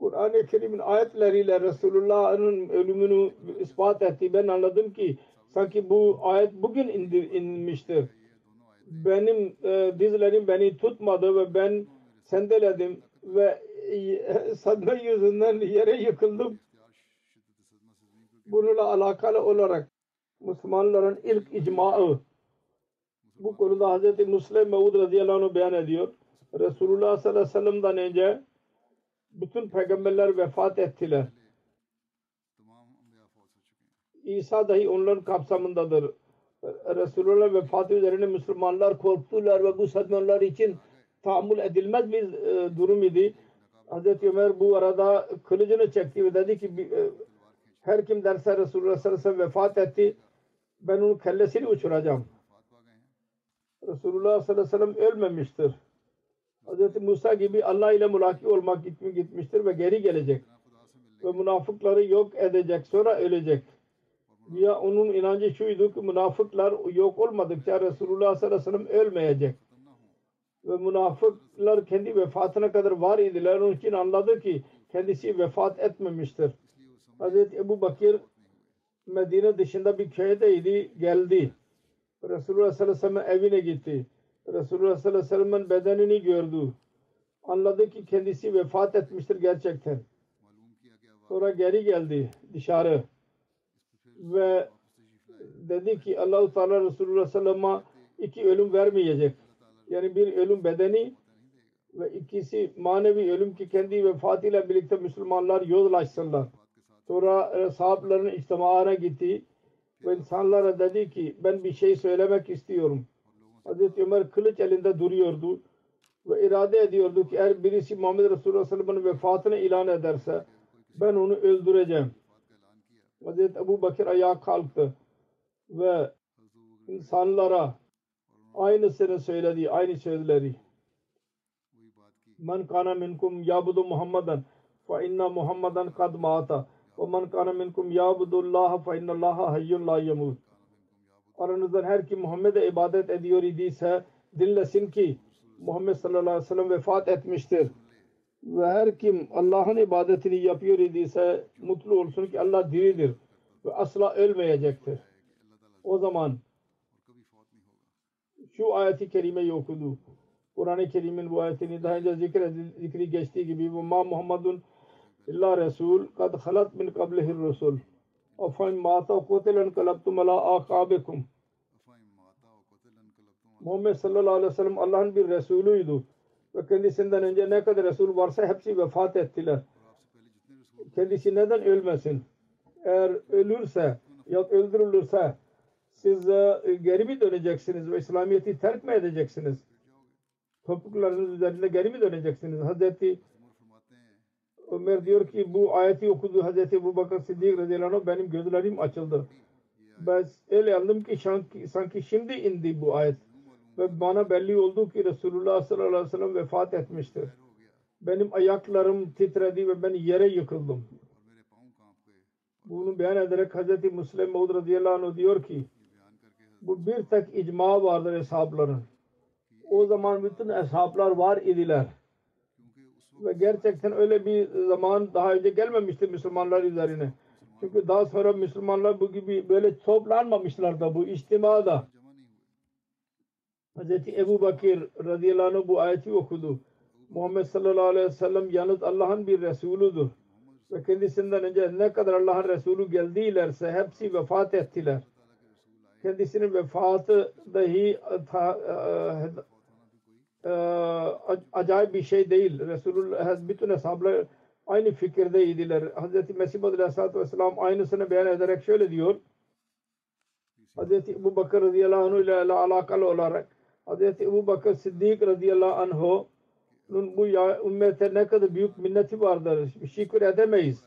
Kur'an-ı Kerim'in ayetleriyle Resulullah'ın ölümünü ispat etti. Ben anladım ki sanki bu ayet bugün indir, inmiştir. Benim e, dizlerim beni tutmadı ve ben sendeledim ve e, sadme yüzünden yere yıkıldım. Bununla alakalı olarak Müslümanların ilk icmaı bu konuda Hz. Müslim Mevud radıyallahu anh beyan ediyor. Resulullah sallallahu aleyhi ve sellem'den önce bütün peygamberler vefat ettiler. İsa dahi onların kapsamındadır. Resulullah vefatı üzerine Müslümanlar korktular ve bu satmanlar için tahammül edilmez bir e, durum idi. Hz. Ömer bu arada kılıcını çekti ve dedi ki e, her kim derse Resulullah sallallahu aleyhi ve sellem vefat etti ben onun kellesini uçuracağım. Resulullah sallallahu aleyhi ve sellem ölmemiştir. Hz. Musa gibi Allah ile mülaki olmak gitmi gitmiştir ve geri gelecek. Ve münafıkları yok edecek sonra ölecek. Ya onun inancı şuydu ki münafıklar yok olmadıkça Resulullah sallallahu aleyhi ve sellem ölmeyecek. Ve münafıklar kendi vefatına kadar var idiler. Onun için anladı ki kendisi vefat etmemiştir. Hz. Ebu Bakir Medine dışında bir köydeydi. Geldi. Resulullah sallallahu aleyhi ve sellem evine gitti. Resulullah sallallahu aleyhi ve sellem'in bedenini gördü. Anladı ki kendisi vefat etmiştir gerçekten. Sonra geri geldi dışarı ve dedi ki Allahu Teala Resulullah sallallahu iki ölüm vermeyecek. Yani bir ölüm bedeni ve ikisi manevi ölüm ki kendi vefatıyla birlikte Müslümanlar yozlaşsınlar. Sonra e, sahabeların içtimaına gitti ve insanlara dedi ki ben bir şey söylemek istiyorum. Hazreti Ömer kılıç elinde duruyordu ve irade ediyordu ki eğer birisi Muhammed Resulullah Sallallahu vefatını ilan ederse ben onu öldüreceğim. Hazreti Ebu Bakır ayağa kalktı ve insanlara aynısını söyledi, aynı sözleri. Men kana minkum yabudu Muhammeden fa inna Muhammeden kad maata ve men kana minkum yabudu Allah fa inna Allah hayyun la yamut aranızdan her kim Muhammed'e ibadet ediyor idiyse dinlesin ki Muhammed sallallahu aleyhi ve sellem vefat etmiştir. Ve her kim Allah'ın ibadetini yapıyor idiyse mutlu olsun ki Allah diridir ve asla ölmeyecektir. O zaman şu ayeti kerimeyi okudu. Kur'an-ı Kerim'in bu ayetini daha önce zikre, zikri geçtiği gibi ma Muhammedun illa Resul kad halat min kablihir Resul Afaim mata kutelen kalabtum ala akabekum. Muhammed sallallahu aleyhi ve sellem Allah'ın bir Resulüydü. Ve kendisinden önce ne kadar Resul varsa hepsi vefat ettiler. Kendisi neden ölmesin? Eğer ölürse ya öldürülürse siz e, geri mi döneceksiniz ve İslamiyet'i terk mi edeceksiniz? Topuklarınız üzerinde geri mi döneceksiniz? Hazreti Ömer diyor ki bu ayeti okudu Hazreti Ebu Bakır Siddik radıyallahu anh benim gözlerim açıldı. Ben öyle anladım ki sanki, sanki şimdi indi bu ayet. Ve bana belli oldu ki Resulullah sallallahu aleyhi ve sellem vefat etmiştir. Benim ayaklarım titredi ve ben yere yıkıldım. Bunu beyan ederek Hazreti Müslim Maud radıyallahu anh diyor ki bu bir tek icma vardır eshabların. O zaman bütün eshablar var idiler ve gerçekten öyle bir zaman daha önce gelmemişti Müslümanlar üzerine. Çünkü daha sonra Müslümanlar bu gibi böyle toplanmamışlar da bu istimada. Hz. Ebu Bakir radıyallahu anh bu ayeti okudu. Muhammed sallallahu aleyhi ve sellem yalnız Allah'ın bir Resulüdür. Ve kendisinden önce ne kadar Allah'ın Resulü geldilerse hepsi vefat ettiler. Kendisinin vefatı dahi e, e, acayip bir şey değil. Resulullah bütün ashablar aynı fikirdeydiler. Hz. Mesih Aleyhisselatü Vesselam aynısını beyan ederek şöyle diyor. Hz. Ebu Bakır radıyallahu anh ile alakalı olarak Hz. Ebu Bakır Siddik radıyallahu anh'ın bu ya, ümmete ne kadar büyük minneti vardır. Şükür edemeyiz.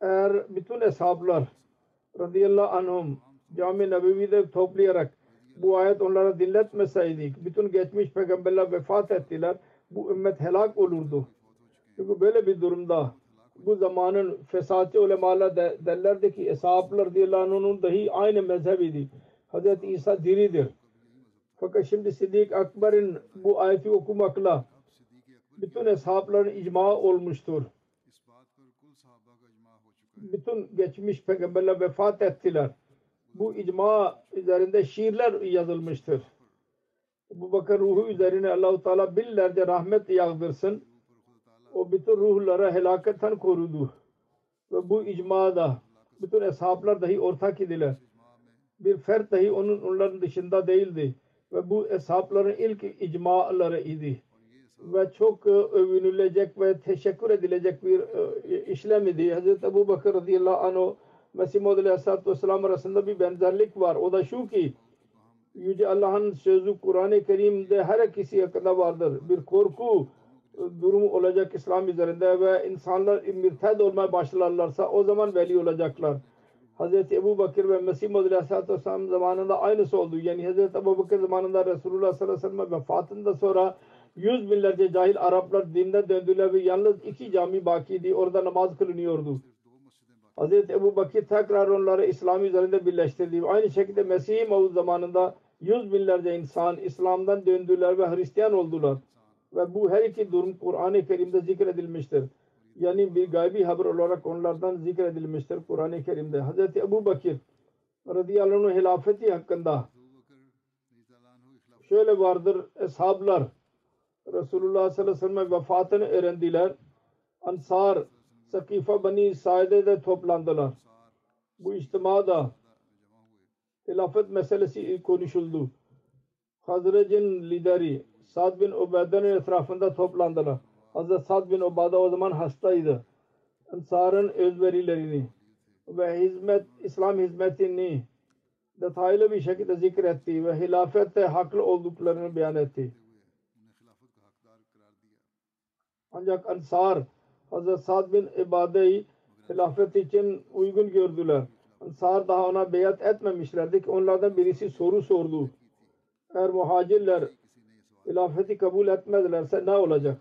Eğer bütün ashablar radıyallahu anhum Cami Nebevi'de toplayarak bu ayet onlara dinletmeseydik bütün geçmiş peygamberler vefat ettiler. Bu ümmet helak olurdu. Çünkü böyle bir durumda bu zamanın fesatçı ulemalar de, derlerdi ki radıyallahu anh'ın dahi aynı mezhebiydi. Hz. İsa diridir. Fakat şimdi Siddik Akber'in bu ayeti okumakla bütün eshabların icma olmuştur. Bütün geçmiş peygamberler vefat ettiler. Bu icma üzerinde şiirler yazılmıştır. Bu bakır ruhu üzerine Allahu Teala binlerce rahmet yağdırsın. O bütün ruhlara helaketten korudu. Ve bu icmada bütün eshablar dahi ortak idiler. Bir fert dahi onun onların dışında değildi. Ve bu eshabların ilk icmaları idi. Ve çok e, övünülecek ve teşekkür edilecek bir e, işlem idi. Hazreti Ebu Bakır radıyallahu anh Mesih Maud Aleyhisselatü Vesselam arasında bir benzerlik var. O da şu ki Yüce Allah'ın sözü Kur'an-ı Kerim'de her kişi hakkında vardır. Bir korku e, durumu olacak İslam üzerinde ve insanlar mürted olmaya başlarlarsa o zaman veli olacaklar. Hz. Ebu Bakır ve Mesih Maud Aleyhisselatü Vesselam zamanında aynısı oldu. Yani Hz. Ebu Bakır zamanında Resulullah sallallahu aleyhi ve sellem vefatında sonra yüz binlerce cahil Araplar dinden döndüler ve yalnız iki cami bakiydi. Orada namaz kılınıyordu. Hz. Ebu Bakir tekrar onları İslam üzerinde birleştirdi. Aynı şekilde Mesih Maud zamanında yüz binlerce insan İslam'dan döndüler ve Hristiyan oldular. Ve bu her iki durum Kur'an-ı Kerim'de zikredilmiştir. Yani bir gaybi haber olarak onlardan zikredilmiştir Kur'an-ı Kerim'de. Hz. Ebu Bakir radıyallahu anh hilafeti hakkında şöyle vardır eshablar Resulullah sallallahu aleyhi ve sellem vefatını öğrendiler. Ansar Sakifa Bani Said'de toplandılar. Bu içtimada hilafet meselesi konuşuldu. Hazret'in lideri Sad bin Ubade'nin etrafında toplandılar. Hazret Sad bin Ubade o zaman hastaydı. Ansar'ın özverilerini ve hizmet, İslam hizmetini detaylı bir şekilde zikretti ve hilafette haklı olduklarını beyan etti. Ancak Ansar Hazret Sad bin İbade'yi hilafet için uygun gördüler. Ansar daha ona beyat etmemişlerdi ki onlardan birisi soru sordu. Eğer muhacirler hilafeti kabul etmedilerse ne olacak?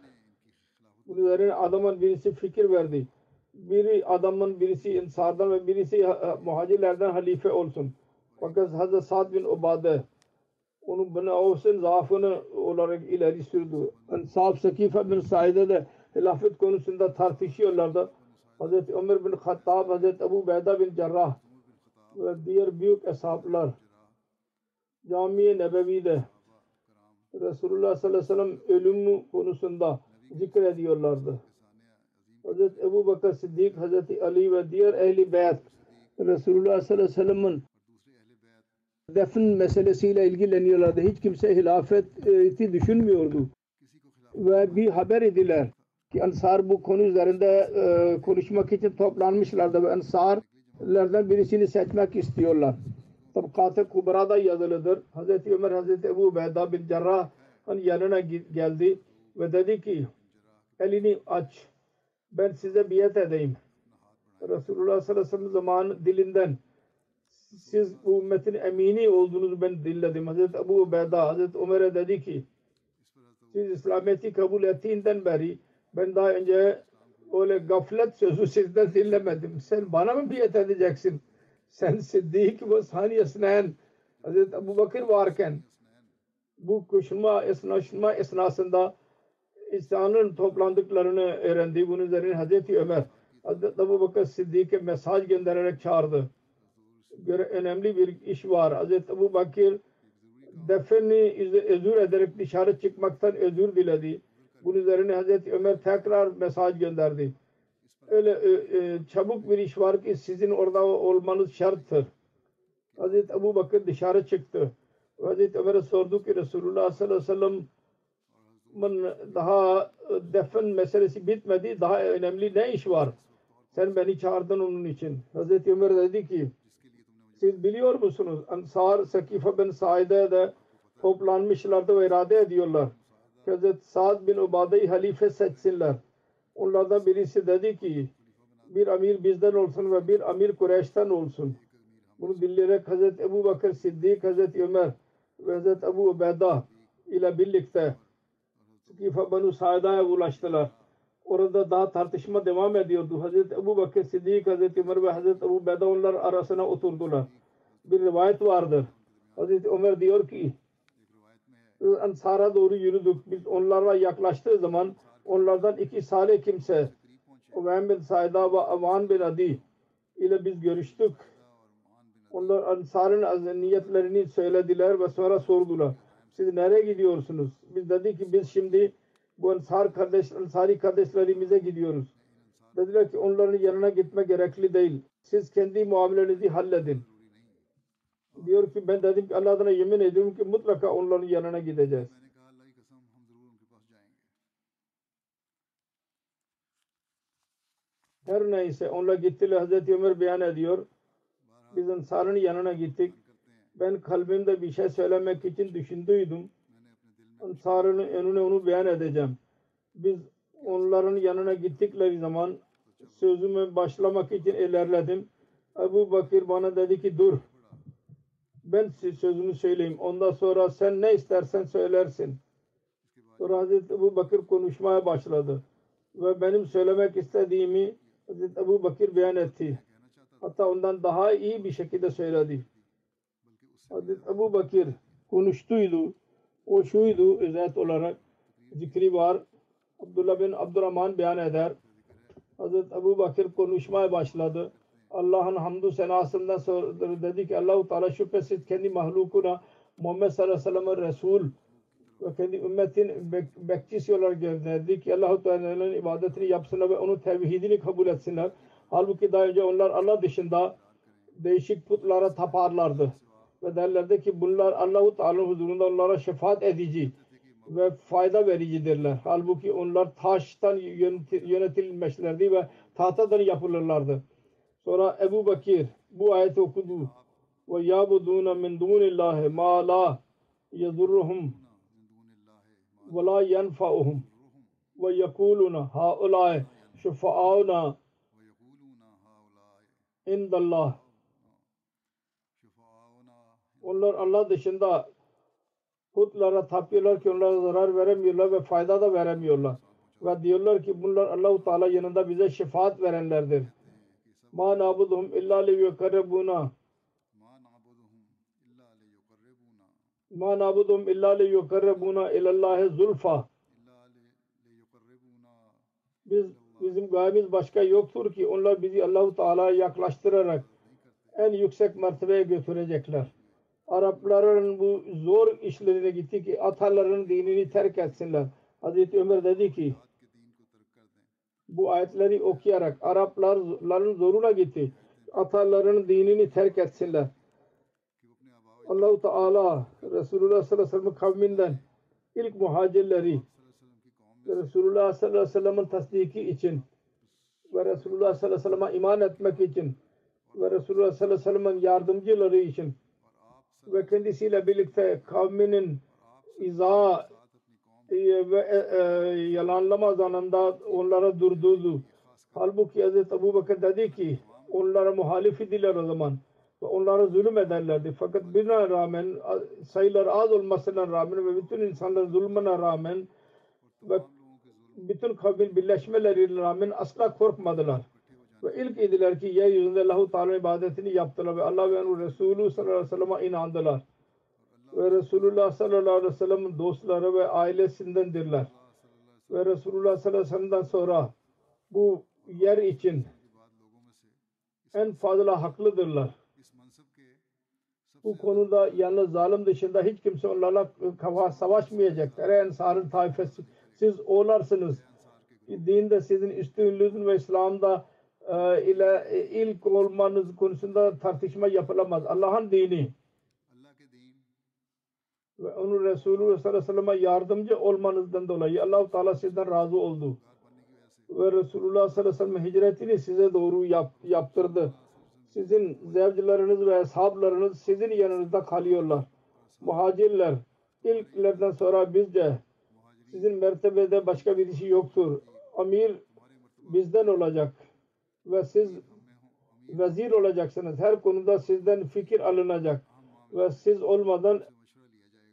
Bunun üzerine adamın birisi fikir verdi. Biri adamın birisi insardan ve birisi muhacirlerden halife olsun. Fakat Hazret Sad bin Ubade onun bana olsun zaafını olarak ileri sürdü. Ansab Sakife bin Said'e de hilafet konusunda tartışıyorlardı. Hazreti Ömer bin Hattab, Hazreti Ebu Beyda bin Cerrah ve diğer büyük eshablar Cami-i Nebevi'de Resulullah sallallahu aleyhi ve sellem ölümü konusunda zikrediyorlardı. Hazreti Ebu Bakır Siddik, Hazreti Ali ve diğer ehli beyt Resulullah sallallahu aleyhi ve sellem'in defin meselesiyle ilgileniyorlardı. Hiç kimse hilafeti düşünmüyordu. Ve bir haber ediler ki Ansar bu konu üzerinde e, konuşmak için toplanmışlardı ve Ansarlardan birisini seçmek istiyorlar. Tabkat-ı Kubra'da yazılıdır. Hazreti Ömer Hazreti Ebu Beyda bin Cerrah'ın yanına geldi ve dedi ki elini aç ben size biat edeyim. Resulullah sallallahu aleyhi ve sellem zaman dilinden siz bu ümmetin emini olduğunuzu ben dinledim. Hazreti Ebu Beyda Hazreti Ömer'e dedi ki siz İslamiyet'i kabul ettiğinden beri ben daha önce öyle gaflet sözü sizden dinlemedim. Sen bana mı biat edeceksin? Sen Siddik ve saniyesinen Hazreti Ebu Bakır varken bu koşulma esnaşma esnasında insanın toplandıklarını öğrendi. Bunun üzerine Hazreti Ömer Hazreti Ebu Bakır Siddiq'e mesaj göndererek çağırdı. Göre önemli bir iş var. Hazreti Ebu Bakır defeni özür ederek dışarı çıkmaktan özür diledi. Bunun üzerine Hazreti Ömer tekrar mesaj gönderdi. Öyle e, e, çabuk bir iş var ki sizin orada olmanız şarttır. Hazreti Ebu Bakır dışarı çıktı. Hazreti Ömer'e sordu ki Resulullah sallallahu aleyhi ve sellem'in daha defin meselesi bitmedi. Daha önemli ne iş var? Sen beni çağırdın onun için. Hazreti Ömer dedi ki siz biliyor musunuz? Ansar Sakife bin Said'e de toplanmışlardı ve irade ediyorlar. Hazreti Sa'd bin Ubade'yi halife seçsinler. Onlardan birisi dedi ki bir amir bizden olsun ve bir amir Kureyş'ten olsun. Bunu dinleyerek Hazreti Ebu Bakır Siddik, Hazreti Ömer ve Hazreti Ebu Ubeyda ile birlikte Sakife Banu Saida'ya ulaştılar. Orada daha tartışma devam ediyordu. Hazreti Ebu Bakır Siddik, Hazreti Ömer ve Hazreti Ebu Ubeyda onlar arasına oturdular. Bir rivayet vardır. Hazreti Ömer diyor ki Ansar'a doğru yürüdük. Biz onlarla yaklaştığı zaman onlardan iki salih kimse Uveym bin Saida ve Aman bin Adi ile biz görüştük. Onlar Ansar'ın niyetlerini söylediler ve sonra sordular. Siz nereye gidiyorsunuz? Biz dedik ki biz şimdi bu Ansar kardeş, Ansari kardeşlerimize gidiyoruz. Dediler ki onların yanına gitme gerekli değil. Siz kendi muamelenizi halledin diyor ki ben dedim ki Allah adına yemin ediyorum ki mutlaka onların yanına gideceğiz. Her neyse onunla gittiler. Hazreti Ömer beyan ediyor. Biz insanın yanına gittik. Ben kalbimde bir şey söylemek için düşündüydüm. Ansarın önüne onu beyan edeceğim. Biz onların yanına gittikleri zaman sözüme başlamak için ilerledim. Ebu Bakir bana dedi ki dur ben sözümü söyleyeyim. Ondan sonra sen ne istersen söylersin. Sonra Hazreti Ebu Bakır konuşmaya başladı. Ve benim söylemek istediğimi Hazreti Ebu Bakır beyan etti. Hatta ondan daha iyi bir şekilde söyledi. Hazreti Ebu Bakır konuştuydu. O şuydu özet olarak zikri var. Abdullah bin Abdurrahman beyan eder. Hazreti Ebu Bakır konuşmaya başladı. Allah'ın hamdü senasından sonra dedi ki Allahu Teala şüphesiz kendi mahlukuna Muhammed sallallahu aleyhi ve sellem'e Resul ve kendi ümmetin bek bekçisi olarak gönderdi ki Allah-u Teala'nın ibadetini yapsınlar ve onun tevhidini kabul etsinler. Halbuki daha önce onlar Allah dışında değişik putlara taparlardı. Ve derlerdi ki bunlar Allah-u Teala huzurunda onlara şefaat edici ve fayda vericidirler. Halbuki onlar taştan yönet- yönetilmişlerdi ve tahtadan yapılırlardı. Sonra Ebu Bakir bu ayeti okudu. Ve yabuduna min dunillahi ma la yedurruhum ve la yenfa'uhum ve yekuluna haulâe şufa'auna indallah onlar Allah dışında putlara tapıyorlar ki onlara zarar veremiyorlar ve fayda da veremiyorlar. Ve diyorlar ki bunlar Allah-u Teala yanında bize şefaat verenlerdir ma nabudhum illa li yukarribuna ma nabudhum illa li yukarribuna ilallahi zulfa. Biz bizim gayemiz başka yoktur ki onlar bizi Allahu Teala'ya yaklaştırarak en yüksek mertebeye götürecekler. Arapların bu zor işlerine gitti ki ataların dinini terk etsinler. Hazreti Ömer dedi ki bu ayetleri okuyarak Arapların zoruna gitti. Atalarının dinini terk etsinler. Allahu Teala Resulullah sallallahu aleyhi ve sellem kavminden ilk muhacirleri Resulullah sallallahu aleyhi ve sellem'in tasdiki için ve Resulullah sallallahu aleyhi ve sellem'e iman etmek için ve Resulullah sallallahu aleyhi ve sellem'in yardımcıları için ve kendisiyle birlikte kavminin iza ee, ve e, e, yalanlama zanında onlara durdurdu. Halbuki Hz. Abu Bakır dedi ki onlara muhalif idiler o zaman ve onlara zulüm ederlerdi. Fakat buna rağmen sayılar az olmasına rağmen ve bütün insanlar zulmüne rağmen ve bütün kavmin birleşmelerine rağmen asla korkmadılar. Ve ilk idiler ki yeryüzünde Allah-u Teala ibadetini yaptılar ve Allah ve Resulü sallallahu aleyhi ve sellem'e inandılar ve Resulullah sallallahu aleyhi ve sellem'in dostları ve ailesindendirler. Ve Resulullah sallallahu aleyhi ve sellem'den sonra bu yer için en fazla haklıdırlar. Bu konuda yalnız zalim dışında hiç kimse onlarla e, kafa savaşmayacaktır. Ey Ensar'ın taifesi siz olarsınız. Dinde sizin üstünlüğünüz ve İslam'da e, ile e, ilk olmanız konusunda tartışma yapılamaz. Allah'ın dini ve onun Resulü sallallahu aleyhi ve sellem'e yardımcı olmanızdan dolayı allah Teala sizden razı oldu. Ve Resulullah sallallahu aleyhi ve sellem hicretini size doğru yap, yaptırdı. Sizin zevcileriniz ve ashablarınız sizin yanınızda kalıyorlar. Muhacirler ilklerden sonra bizce sizin mertebede başka birisi yoktur. Amir bizden olacak ve siz vezir olacaksınız. Her konuda sizden fikir alınacak ve siz olmadan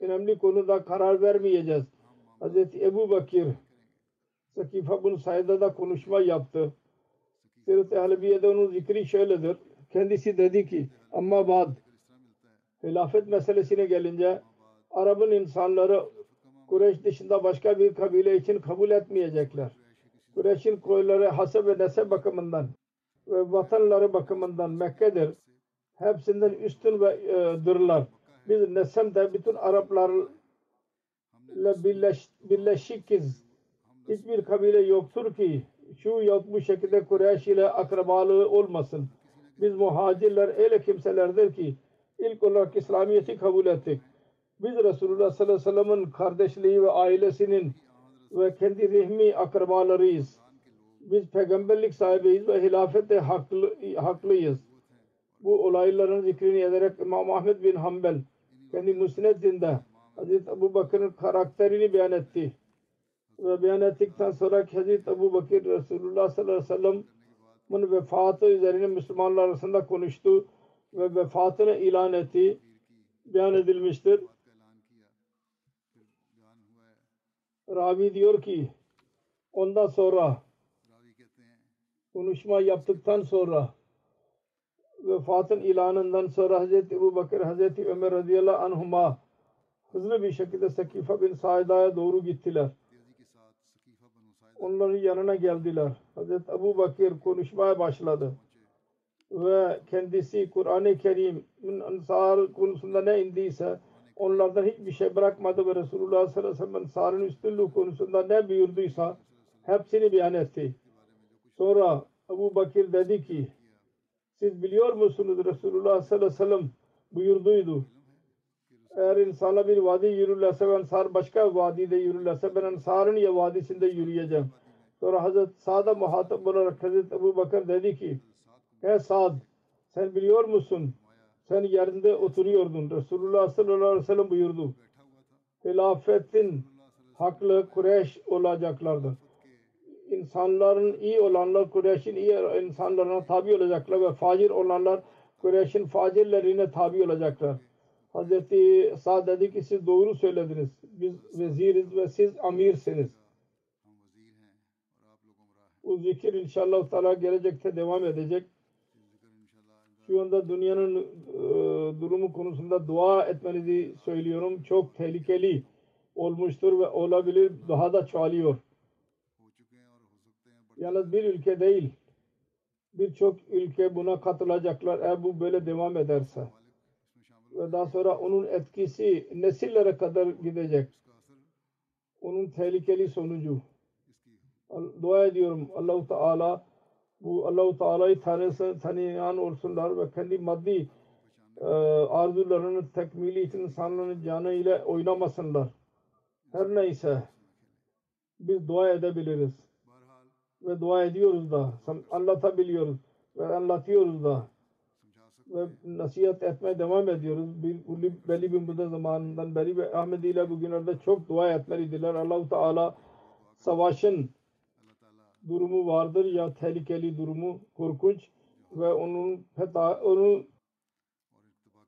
önemli konuda karar vermeyeceğiz. Hazreti Ebu Bakir Sakifa bin Said'e da konuşma yaptı. Sirat-ı Halebiye'de onun zikri şöyledir. Kendisi dedi ki ama bad hilafet meselesine gelince Arap'ın insanları Kureyş dışında başka bir kabile için kabul etmeyecekler. Kureyş'in koyları hasep ve nesep bakımından ve vatanları bakımından Mekke'dir. Hepsinden üstün ve e, dırlar. Biz nesemde bütün Araplarla birleş, birleşikiz. Hiçbir kabile yoktur ki şu yok bu şekilde Kureyş ile akrabalığı olmasın. Biz muhacirler öyle kimselerdir ki ilk olarak İslamiyet'i kabul ettik. Biz Resulullah sallallahu aleyhi ve sellem'in kardeşliği ve ailesinin ve kendi rehmi akrabalarıyız. Biz peygamberlik sahibiyiz ve hilafete haklı, haklıyız. Bu olayların zikrini ederek İmam Ahmed bin Hanbel kendi müsnedinde Hazreti Ebu Bakır'ın karakterini beyan etti. Ve beyan ettikten sonra Hazreti Ebu Bakır Resulullah sallallahu aleyhi ve sellem'in vefatı üzerine Müslümanlar arasında konuştu ve vefatını ilan etti. Beyan edilmiştir. Ravi diyor ki ondan sonra konuşma yaptıktan sonra vefatın ilanından sonra Hazreti Ebu Bakır Hazreti Ömer radıyallahu anhuma hızlı bir şekilde Sakifa bin Saida'ya doğru gittiler. Onların yanına geldiler. Hazreti Ebu Bakır konuşmaya başladı. Ve kendisi Kur'an-ı Kerim'in ansar konusunda ne indiyse onlardan hiçbir şey bırakmadı ve Resulullah sallallahu aleyhi ve sellem ansarın üstünlüğü konusunda ne buyurduysa hepsini beyan etti. Sonra Ebu Bakir dedi ki siz biliyor musunuz Resulullah sallallahu aleyhi ve sellem buyurduydu. Eğer insana bir vadi yürürlerse ve Ensar başka vadide yürürlerse ben Ensar'ın vadisinde yürüyeceğim. Sonra Hazreti Sa'da muhatap olarak Hazreti Ebu Bakır dedi ki Ey Sa'd sen biliyor musun? Sen yerinde oturuyordun. Resulullah sallallahu aleyhi ve sellem buyurdu. Hilafetin haklı Kureyş olacaklardır. İnsanların iyi olanlar Kureyş'in iyi insanlarına tabi olacaklar ve facir olanlar Kureyş'in facirlerine tabi olacaklar. Hazreti Sa'd dedi ki siz doğru söylediniz. Biz veziriz ve siz amirsiniz. Bu zikir inşallah Teala gelecekte devam edecek. Şu anda dünyanın e, durumu konusunda dua etmenizi söylüyorum. Çok tehlikeli olmuştur ve olabilir daha da çoğalıyor. Yalnız bir ülke değil birçok ülke buna katılacaklar eğer bu böyle devam ederse ve daha sonra onun etkisi nesillere kadar gidecek. Onun tehlikeli sonucu. Dua ediyorum Allahu Teala bu Allahu Teala'yı tanısın, tanıyan olsunlar ve kendi maddi e, arzularının tekmili için insanların canı ile oynamasınlar. Her neyse biz dua edebiliriz. Ve dua ediyoruz da, anlatabiliyoruz ve anlatıyoruz da ve nasihat etmeye devam ediyoruz. Belli bir müddet zamanından beri ve Ahmedi ile bugünlerde çok dua etmelidirler. Allah-u Teala savaşın durumu vardır ya tehlikeli durumu korkunç ve onun feta, onun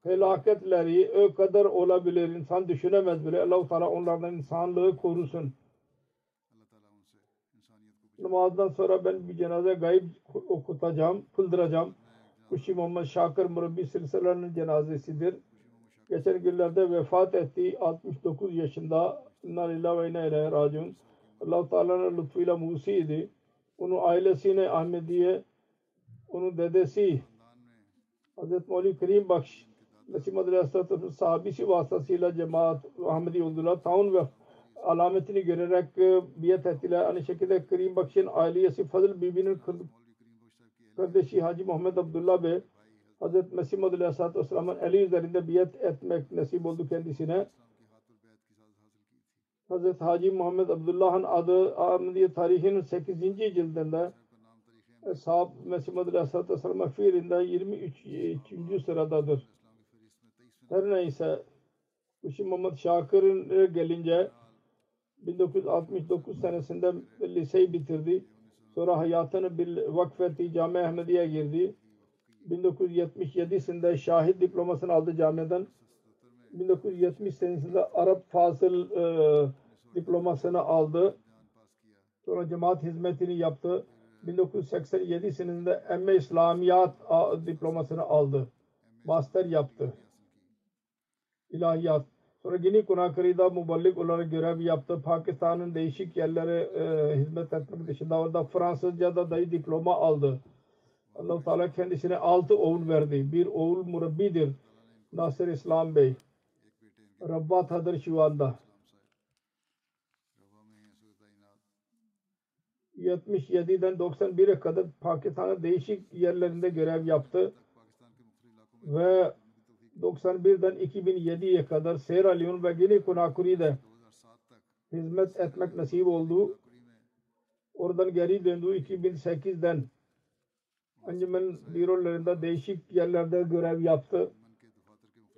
felaketleri o kadar olabilir. insan düşünemez bile. Allah-u Teala onlardan insanlığı korusun. Namazdan sonra ben bir cenaze gayb okutacağım, kıldıracağım. Kuşi Muhammed Şakir Murabbi silsilelerinin cenazesidir. Geçen günlerde vefat etti. 69 yaşında. İnna lillahi ve inna ileyhi raciun. allah Teala'nın lütfuyla musiydi. Onun ailesine Ahmediye, onun dedesi Hazreti Mevli Kerim Bakş Nesim Aleyhisselatü sahabisi vasıtasıyla cemaat Ahmedi oldular. Taun ve alametini görerek e, biat ettiler. Aynı şekilde Kerim Bakş'ın ailesi Fazıl Bibi'nin kardeşi Hacı Muhammed Abdullah Bey Hazreti Mesih Maud Aleyhisselatü Vesselam'ın eli üzerinde biat etmek nasip oldu kendisine. Hazreti Hacı Muhammed Abdullah'ın adı Ahmediye tarihinin 8. cildinde Ashab Mesih Maud Aleyhisselatü Vesselam'a fiilinde 23. sıradadır. Her neyse Hüsnü Muhammed Şakir'in gelince 1969 senesinde liseyi bitirdi. Sonra hayatını bir vakfetti. Cami Ahmediye girdi. 1977'sinde şahit diplomasını aldı camiden. 1970 senesinde Arap Fasıl e, diplomasını aldı. Sonra cemaat hizmetini yaptı. 1987 senesinde emme İslamiyat diplomasını aldı. Master yaptı. İlahiyat. Sonra Gini Konakri'de muballik olarak görev yaptı. Pakistan'ın değişik yerlere e, hizmet etmek dışında orada Fransızca'da dahi diploma aldı. allah Teala kendisine altı oğul verdi. Bir oğul murabbidir. Nasir İslam Bey. Rabbat Hadır Şivan'da. 77'den 91'e kadar Pakistan'ın değişik yerlerinde görev yaptı. Ve 91'den 2007'ye kadar Sierra Leone ve Gini Conakry'de hizmet etmek nasip oldu. Oradan geri döndü 2008'den Anjuman bürolarında değişik yerlerde görev yaptı.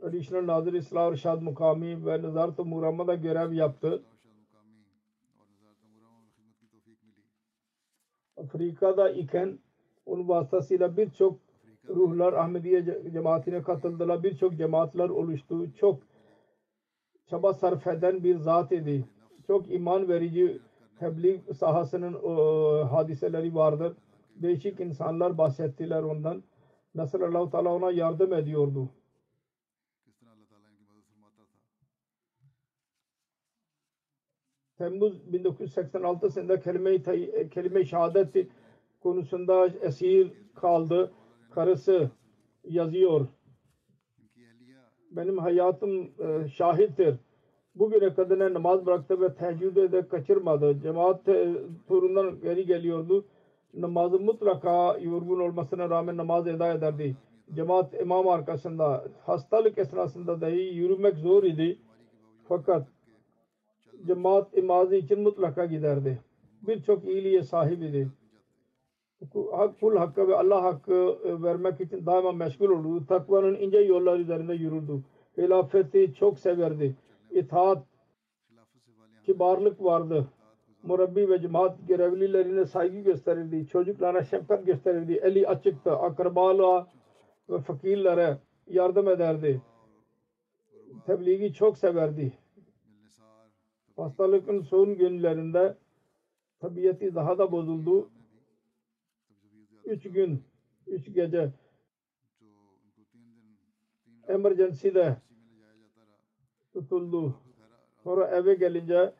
Additional Nazır İslah Rşad Mukami ve Nazarat-ı Murama'da görev yaptı. Afrika'da iken onun vasıtasıyla birçok ruhlar Ahmediye cemaatine katıldılar. Birçok cemaatler oluştu. Çok çaba sarf eden bir zat idi. Çok iman verici tebliğ sahasının e, hadiseleri vardır. Değişik insanlar bahsettiler ondan. Nasıl allah Teala ona yardım ediyordu. Temmuz 1986 senesinde kelime-i kelime şehadet konusunda esir kaldı karısı yazıyor. Benim hayatım e, şahittir. Bugüne kadar namaz bıraktı ve teheccüde de kaçırmadı. Cemaat e, turundan geri geliyordu. Namazı mutlaka yorgun olmasına rağmen namaz eda ederdi. Cemaat imam arkasında hastalık esnasında dahi yürümek zor idi. Fakat cemaat imazı için mutlaka giderdi. Birçok iyiliğe sahip idi Hak, full hakka ve Allah hakkı e, vermek için daima meşgul olurdu. Takvanın ince yollar üzerinde yürürdü. Hilafeti çok severdi. İtaat, kibarlık vardı. Murabbi ve cemaat görevlilerine saygı gösterirdi. Çocuklara şefkat gösterirdi. Eli açıktı. Akrabalığa ve fakirlere yardım ederdi. Tebliği çok severdi. Hastalıkın son günlerinde tabiatı daha da bozuldu üç gün, üç gece emergency'de tutuldu. Sonra eve gelince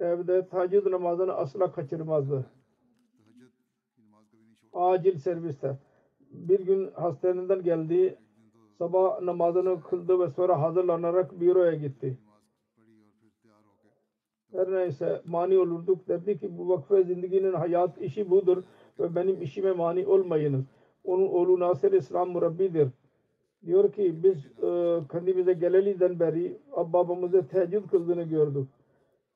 evde tacid namazını asla kaçırmazdı. Acil serviste. Bir gün hastaneden geldi. Sabah namazını kıldı ve sonra hazırlanarak büroya gitti. Her neyse mani olurduk. Dedi ki bu vakfe zindaginin hayat işi budur ve benim işime mani olmayınız. Onun oğlu Nasir İslam murabbidir. Diyor ki biz e, kendimize geleliden beri babamızı teheccüd kıldığını gördük.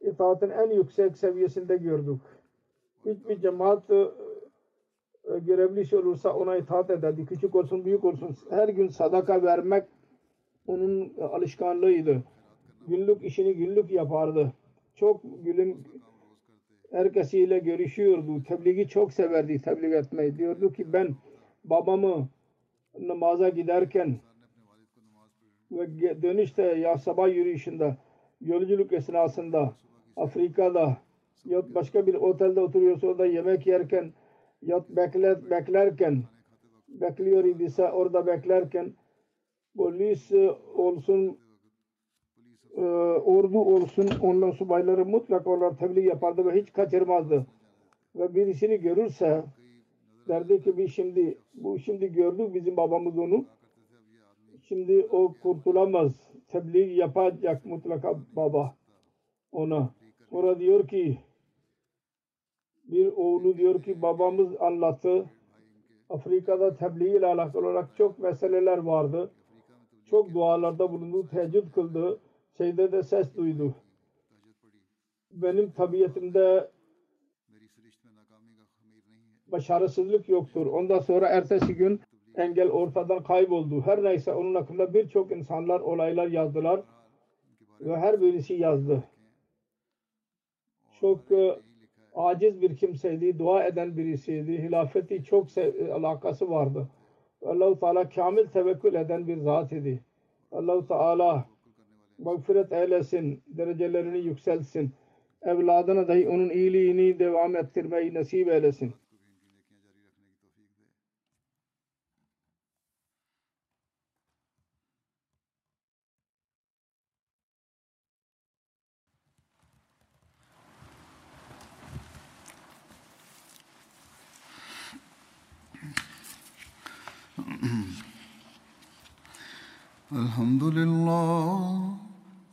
İtaatin en yüksek seviyesinde gördük. Hiçbir cemaat e, e, görevlisi olursa ona itaat ederdi. Küçük olsun büyük olsun. Her gün sadaka vermek onun alışkanlığıydı. Günlük işini günlük yapardı. Çok gülüm herkesiyle görüşüyordu. Tebliği çok severdi tebliğ etmeyi. Diyordu ki ben babamı namaza giderken ve dönüşte ya sabah yürüyüşünde yolculuk esnasında Afrika'da ya başka bir otelde oturuyorsa orada yemek yerken ya bekler, beklerken bekliyor idiyse orada beklerken polis e, olsun e, ordu olsun ondan subayları mutlaka onlar tebliğ yapardı ve hiç kaçırmazdı. Ve birisini görürse derdi ki biz şimdi bu şimdi gördük bizim babamız onu şimdi o kurtulamaz tebliğ yapacak mutlaka baba ona. Sonra diyor ki bir oğlu diyor ki babamız anlattı. Afrika'da tebliğ ile alakalı olarak çok meseleler vardı. Çok dualarda bulundu, teheccüd kıldı şeyde de ses duydu. Benim tabiatimde başarısızlık yoktur. Ondan sonra ertesi gün engel ortadan kayboldu. Her neyse onun hakkında birçok insanlar olaylar yazdılar ve her birisi yazdı. Çok e, aciz bir kimseydi, dua eden birisiydi. Hilafeti çok e, alakası vardı. Allah-u Teala kamil tevekkül eden bir zat idi. Allah-u Teala mağfiret eylesin, derecelerini yükseltsin. Evladına dahi onun iyiliğini devam ettirmeyi nasip eylesin. الحمد لله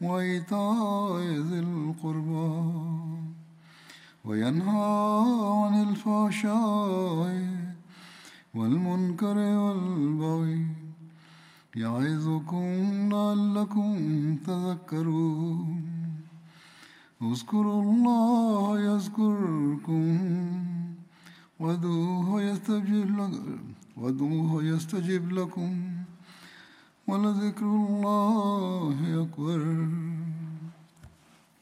وإيتاء ذي القربى وينهى عن الفحشاء والمنكر والبغي يعظكم لعلكم تذكرون. اذكروا الله يذكركم وادعوه وادعوه يستجب لكم. ولذكر الله أكبر.